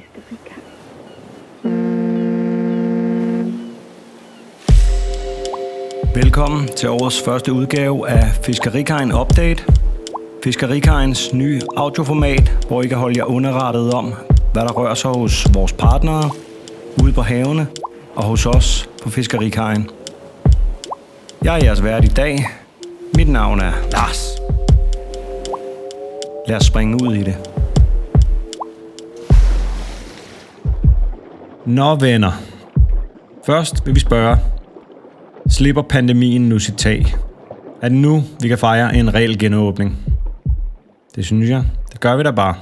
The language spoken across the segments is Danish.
fiskerikaj. Velkommen til årets første udgave af Fiskerikajen Update. Fiskerikajens nye audioformat, hvor I kan holde jer underrettet om, hvad der rører sig hos vores partnere, ude på havene og hos os på Fiskerikajen. Jeg er jeres vært i dag. Mit navn er Lars. Lad os springe ud i det. Nå venner. Først vil vi spørge, slipper pandemien nu sit tag? Er det nu, vi kan fejre en reel genåbning? Det synes jeg. Det gør vi da bare.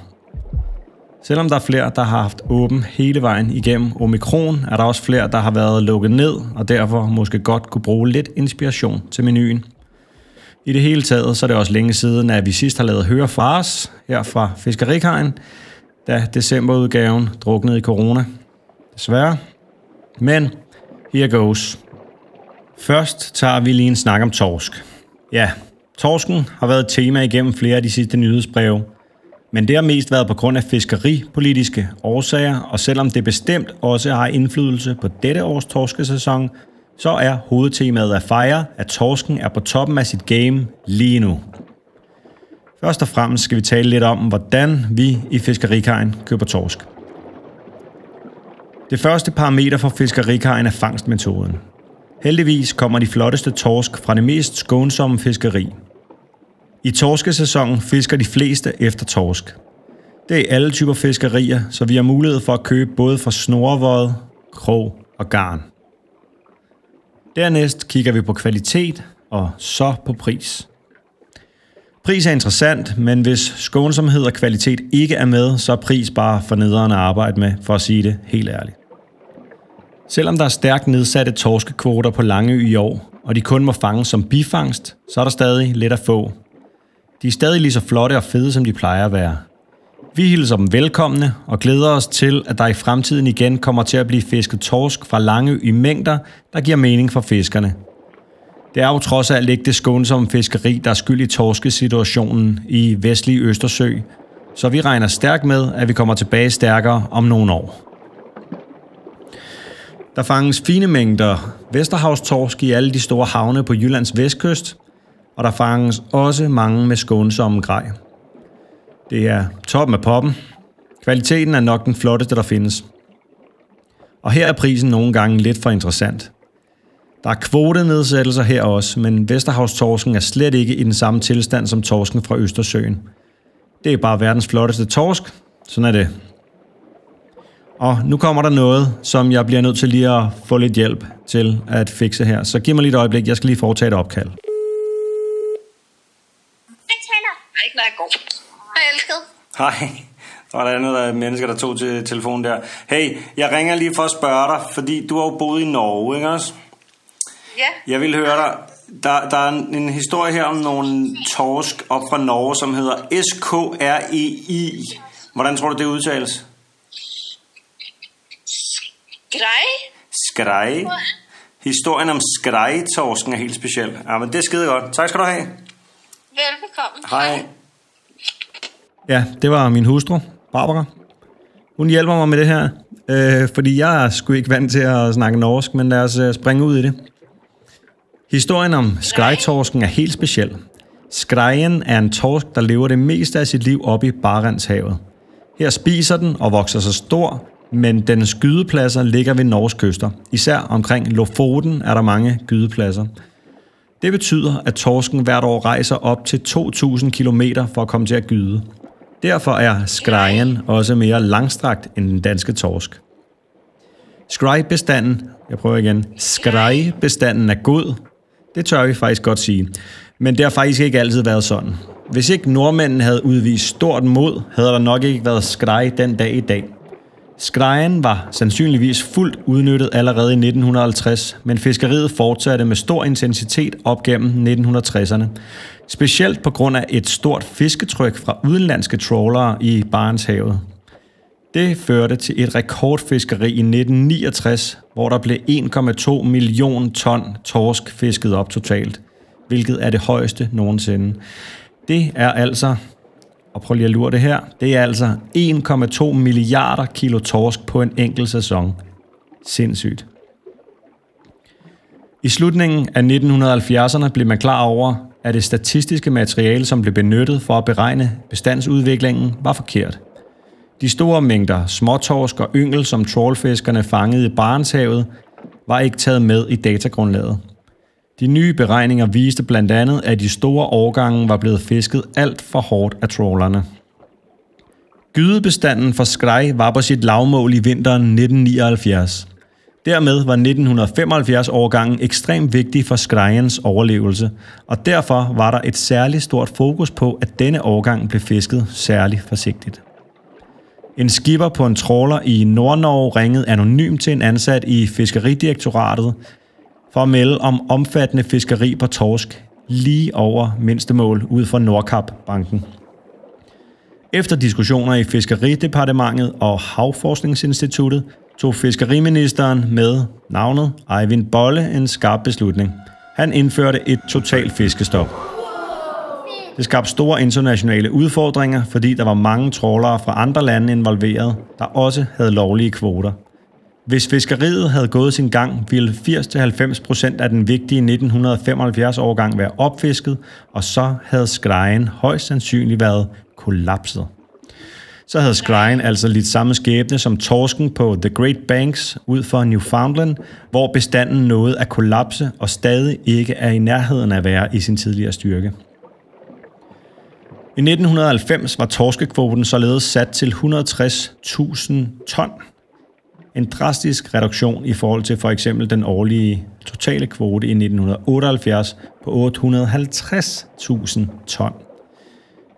Selvom der er flere, der har haft åben hele vejen igennem omikron, er der også flere, der har været lukket ned, og derfor måske godt kunne bruge lidt inspiration til menuen. I det hele taget, så er det også længe siden, at vi sidst har lavet Høre fra os, her fra Fiskerikajen, da decemberudgaven druknede i corona. Desværre. Men here goes. Først tager vi lige en snak om torsk. Ja, torsken har været et tema igennem flere af de sidste nyhedsbreve. Men det har mest været på grund af fiskeripolitiske årsager, og selvom det bestemt også har indflydelse på dette års torskesæson, så er hovedtemaet at fejre, at torsken er på toppen af sit game lige nu. Først og fremmest skal vi tale lidt om, hvordan vi i Fiskerikajen køber torsk. Det første parameter for Fiskerikajen er fangstmetoden. Heldigvis kommer de flotteste torsk fra det mest skånsomme fiskeri. I torskesæsonen fisker de fleste efter torsk. Det er alle typer fiskerier, så vi har mulighed for at købe både fra snorvåd, krog og garn. Dernæst kigger vi på kvalitet og så på pris. Pris er interessant, men hvis skånsomhed og kvalitet ikke er med, så er pris bare for nederen at arbejde med, for at sige det helt ærligt. Selvom der er stærkt nedsatte torskekvoter på Langeø i år, og de kun må fanges som bifangst, så er der stadig lidt at få. De er stadig lige så flotte og fede, som de plejer at være. Vi hilser dem velkomne og glæder os til, at der i fremtiden igen kommer til at blive fisket torsk fra Langeø i mængder, der giver mening for fiskerne. Det er jo trods alt ikke det skånsomme fiskeri, der er skyld i torskesituationen i vestlige Østersø, så vi regner stærkt med, at vi kommer tilbage stærkere om nogle år. Der fanges fine mængder Vesterhavstorsk i alle de store havne på Jyllands vestkyst, og der fanges også mange med skånsomme grej. Det er toppen af poppen. Kvaliteten er nok den flotteste, der findes. Og her er prisen nogle gange lidt for interessant. Der er kvotenedsættelser her også, men Vesterhavstorsken er slet ikke i den samme tilstand som torsken fra Østersøen. Det er bare verdens flotteste torsk. Sådan er det. Og nu kommer der noget, som jeg bliver nødt til lige at få lidt hjælp til at fikse her. Så giv mig lige et øjeblik, jeg skal lige foretage et opkald. Hej Taylor. Hej, når jeg går. Hej, elsket. Hej. Der var der andet der mennesker, der tog til telefonen der. Hey, jeg ringer lige for at spørge dig, fordi du har jo boet i Norge, ikke også? Ja. Jeg vil høre dig. Der, der er en, en historie her om nogle torsk op fra Norge, som hedder S-K-R-E-I. Hvordan tror du, det udtales? Grej. Skrej. Historien om skrej-torsken er helt speciel. Ja, men det er skide godt. Tak skal du have. Velbekomme. Hej. Ja, det var min hustru, Barbara. Hun hjælper mig med det her, øh, fordi jeg er sgu ikke vant til at snakke norsk, men lad os øh, springe ud i det. Historien om skrejtorsken er helt speciel. Skrejen er en torsk, der lever det meste af sit liv oppe i Barentshavet. Her spiser den og vokser sig stor, men dens skydepladser ligger ved Norges kyster. Især omkring Lofoten er der mange gydepladser. Det betyder, at torsken hvert år rejser op til 2.000 km for at komme til at gyde. Derfor er skrejen også mere langstrakt end den danske torsk. Skrejbestanden, jeg prøver igen, skrejbestanden er god. Det tør vi faktisk godt sige. Men det har faktisk ikke altid været sådan. Hvis ikke nordmændene havde udvist stort mod, havde der nok ikke været skrej den dag i dag. Skrejen var sandsynligvis fuldt udnyttet allerede i 1950, men fiskeriet fortsatte med stor intensitet op gennem 1960'erne. Specielt på grund af et stort fisketryk fra udenlandske trawlere i Barentshavet. Det førte til et rekordfiskeri i 1969, hvor der blev 1,2 million ton torsk fisket op totalt, hvilket er det højeste nogensinde. Det er altså og prøv lige at lure det her. Det er altså 1,2 milliarder kilo torsk på en enkelt sæson. Sindssygt. I slutningen af 1970'erne blev man klar over, at det statistiske materiale, som blev benyttet for at beregne bestandsudviklingen, var forkert. De store mængder småtorsk og yngel, som trålfiskerne fangede i Barentshavet, var ikke taget med i datagrundlaget. De nye beregninger viste blandt andet, at de store årgange var blevet fisket alt for hårdt af trawlerne. Gydebestanden for skrej var på sit lavmål i vinteren 1979. Dermed var 1975-årgangen ekstremt vigtig for skrejens overlevelse, og derfor var der et særligt stort fokus på, at denne årgang blev fisket særligt forsigtigt. En skipper på en trawler i Nordnorge ringede anonymt til en ansat i Fiskeridirektoratet for at melde om omfattende fiskeri på torsk lige over mindstemål ud for Nordkap-banken. Efter diskussioner i Fiskeridepartementet og Havforskningsinstituttet tog fiskeriministeren med navnet Eivind Bolle en skarp beslutning. Han indførte et totalt fiskestop. Det skabte store internationale udfordringer, fordi der var mange trålere fra andre lande involveret, der også havde lovlige kvoter. Hvis fiskeriet havde gået sin gang, ville 80-90% af den vigtige 1975-årgang være opfisket, og så havde skrejen højst sandsynligt været kollapset. Så havde skrejen altså lidt samme skæbne som torsken på The Great Banks ud for Newfoundland, hvor bestanden nåede at kollapse og stadig ikke er i nærheden af at være i sin tidligere styrke. I 1990 var torskekvoten således sat til 160.000 ton. En drastisk reduktion i forhold til for eksempel den årlige totale kvote i 1978 på 850.000 ton.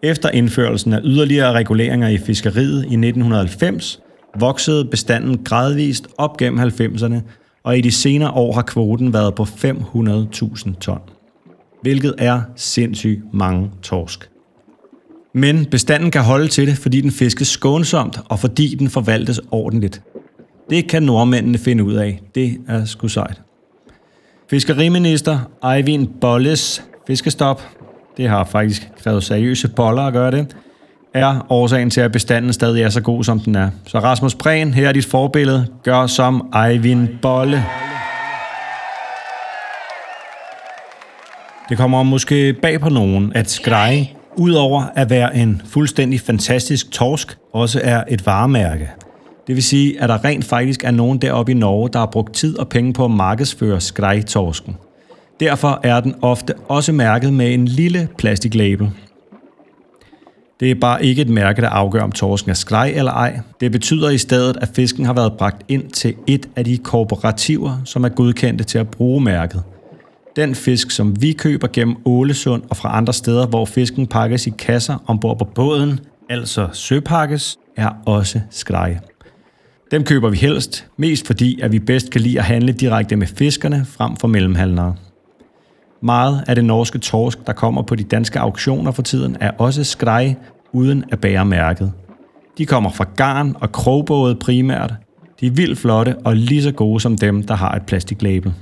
Efter indførelsen af yderligere reguleringer i fiskeriet i 1990, voksede bestanden gradvist op gennem 90'erne, og i de senere år har kvoten været på 500.000 ton, hvilket er sindssygt mange torsk. Men bestanden kan holde til det, fordi den fiskes skånsomt, og fordi den forvaltes ordentligt. Det kan nordmændene finde ud af. Det er sgu sejt. Fiskeriminister Eivind Bolles fiskestop, det har faktisk krævet seriøse boller at gøre det, er årsagen til, at bestanden stadig er så god, som den er. Så Rasmus Prehn, her er dit forbillede. Gør som Eivind Bolle. Det kommer måske bag på nogen, at skrej, udover at være en fuldstændig fantastisk torsk, også er et varemærke. Det vil sige, at der rent faktisk er nogen deroppe i Norge, der har brugt tid og penge på at markedsføre skrejtorsken. Derfor er den ofte også mærket med en lille plastiklabel. Det er bare ikke et mærke, der afgør, om torsken er skrej eller ej. Det betyder i stedet, at fisken har været bragt ind til et af de kooperativer, som er godkendte til at bruge mærket – den fisk, som vi køber gennem Ålesund og fra andre steder, hvor fisken pakkes i kasser ombord på båden, altså søpakkes, er også skrej. Dem køber vi helst, mest fordi, at vi bedst kan lide at handle direkte med fiskerne frem for mellemhandlere. Meget af det norske torsk, der kommer på de danske auktioner for tiden, er også skrej uden at bære mærket. De kommer fra garn og krogbåde primært. De er vildt flotte og lige så gode som dem, der har et plastiklabel.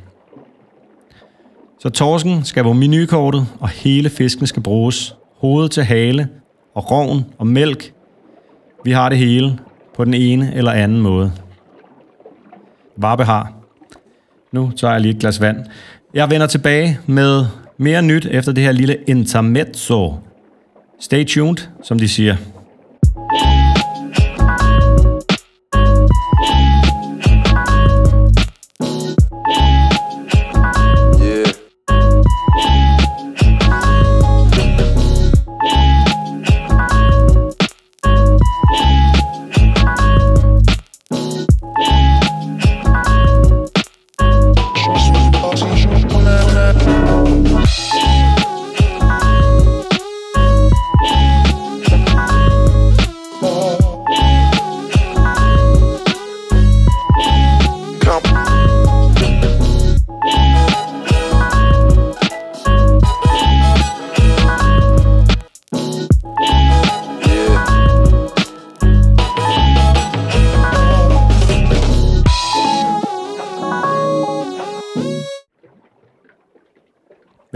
Så torsken skal på menukortet, og hele fisken skal bruges. Hoved til hale, og rovn og mælk. Vi har det hele på den ene eller anden måde. Varbe har. Nu tager jeg lige et glas vand. Jeg vender tilbage med mere nyt efter det her lille intermezzo. Stay tuned, som de siger.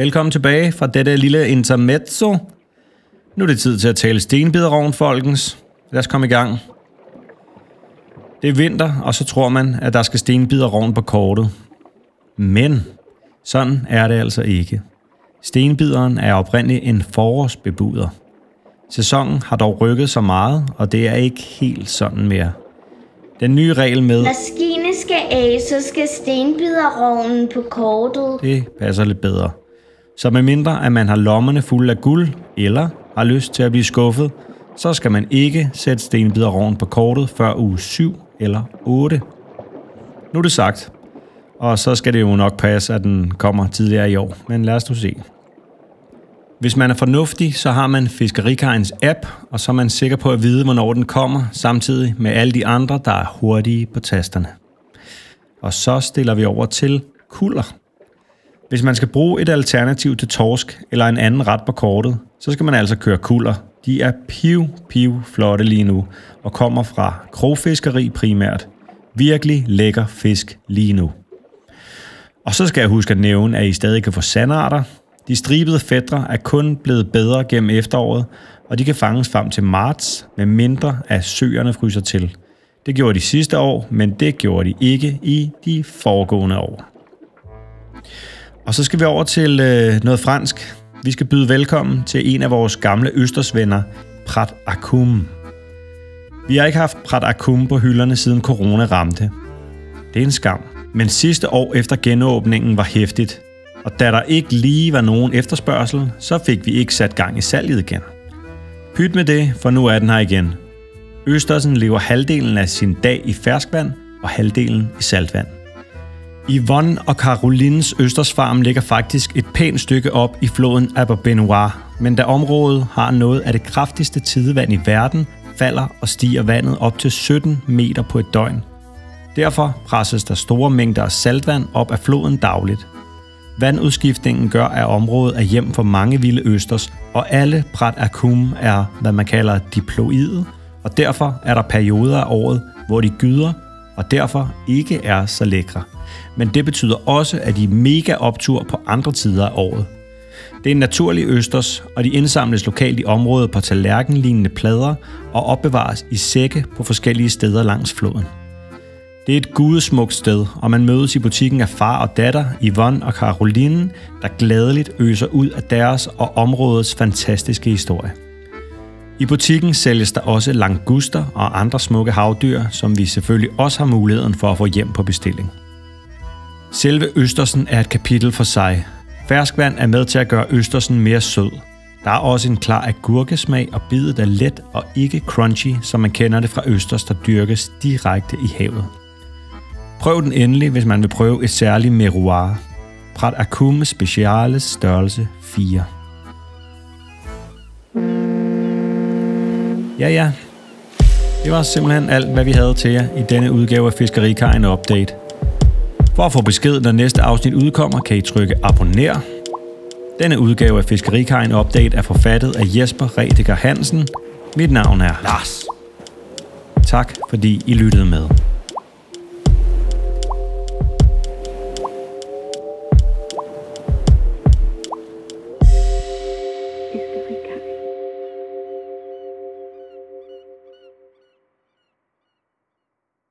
Velkommen tilbage fra dette lille intermezzo. Nu er det tid til at tale stenbiderovn, folkens. Lad os komme i gang. Det er vinter, og så tror man, at der skal stenbiderovn på kortet. Men sådan er det altså ikke. Stenbideren er oprindeligt en forårsbebuder. Sæsonen har dog rykket så meget, og det er ikke helt sådan mere. Den nye regel med, Når skiene skal af, så skal stenbiderovnen på kortet. det passer lidt bedre. Så medmindre at man har lommerne fulde af guld, eller har lyst til at blive skuffet, så skal man ikke sætte stenbideroven på kortet før uge 7 eller 8. Nu er det sagt, og så skal det jo nok passe, at den kommer tidligere i år, men lad os nu se. Hvis man er fornuftig, så har man Fiskerikajens app, og så er man sikker på at vide, hvornår den kommer, samtidig med alle de andre, der er hurtige på tasterne. Og så stiller vi over til kulder. Hvis man skal bruge et alternativ til torsk eller en anden ret på kortet, så skal man altså køre kulder. De er piv, piv flotte lige nu, og kommer fra krogfiskeri primært. Virkelig lækker fisk lige nu. Og så skal jeg huske at nævne, at I stadig kan få sandarter. De stribede fædre er kun blevet bedre gennem efteråret, og de kan fanges frem til marts, med mindre at søerne fryser til. Det gjorde de sidste år, men det gjorde de ikke i de foregående år. Og så skal vi over til øh, noget fransk. Vi skal byde velkommen til en af vores gamle østersvenner, Prat Akum. Vi har ikke haft Prat Akum på hylderne siden corona ramte. Det er en skam. Men sidste år efter genåbningen var hæftigt, og da der ikke lige var nogen efterspørgsel, så fik vi ikke sat gang i salget igen. Pyt med det, for nu er den her igen. Østersen lever halvdelen af sin dag i ferskvand og halvdelen i saltvand. Yvonne og Carolines Østersfarm ligger faktisk et pænt stykke op i floden Aberbenois, men da området har noget af det kraftigste tidevand i verden, falder og stiger vandet op til 17 meter på et døgn. Derfor presses der store mængder af saltvand op af floden dagligt. Vandudskiftningen gør, at området er hjem for mange vilde østers, og alle Prat Akum er, hvad man kalder diploide, og derfor er der perioder af året, hvor de gyder, og derfor ikke er så lækre. Men det betyder også, at de er mega optur på andre tider af året. Det er en naturlig østers, og de indsamles lokalt i området på tallerkenlignende plader og opbevares i sække på forskellige steder langs floden. Det er et gudesmukt sted, og man mødes i butikken af far og datter, Yvonne og Caroline, der gladeligt øser ud af deres og områdets fantastiske historie. I butikken sælges der også languster og andre smukke havdyr, som vi selvfølgelig også har muligheden for at få hjem på bestilling. Selve Østersen er et kapitel for sig. Ferskvand er med til at gøre Østersen mere sød. Der er også en klar agurkesmag, og bidet er let og ikke crunchy, som man kender det fra Østers, der dyrkes direkte i havet. Prøv den endelig, hvis man vil prøve et særligt meroir. Prat Akume Speciales størrelse 4. Ja, ja. Det var simpelthen alt, hvad vi havde til jer i denne udgave af Fiskerikajen Update. For at få besked, når næste afsnit udkommer, kan I trykke abonner. Denne udgave af Fiskerikajen Update er forfattet af Jesper Redeker Hansen. Mit navn er Lars. Tak fordi I lyttede med.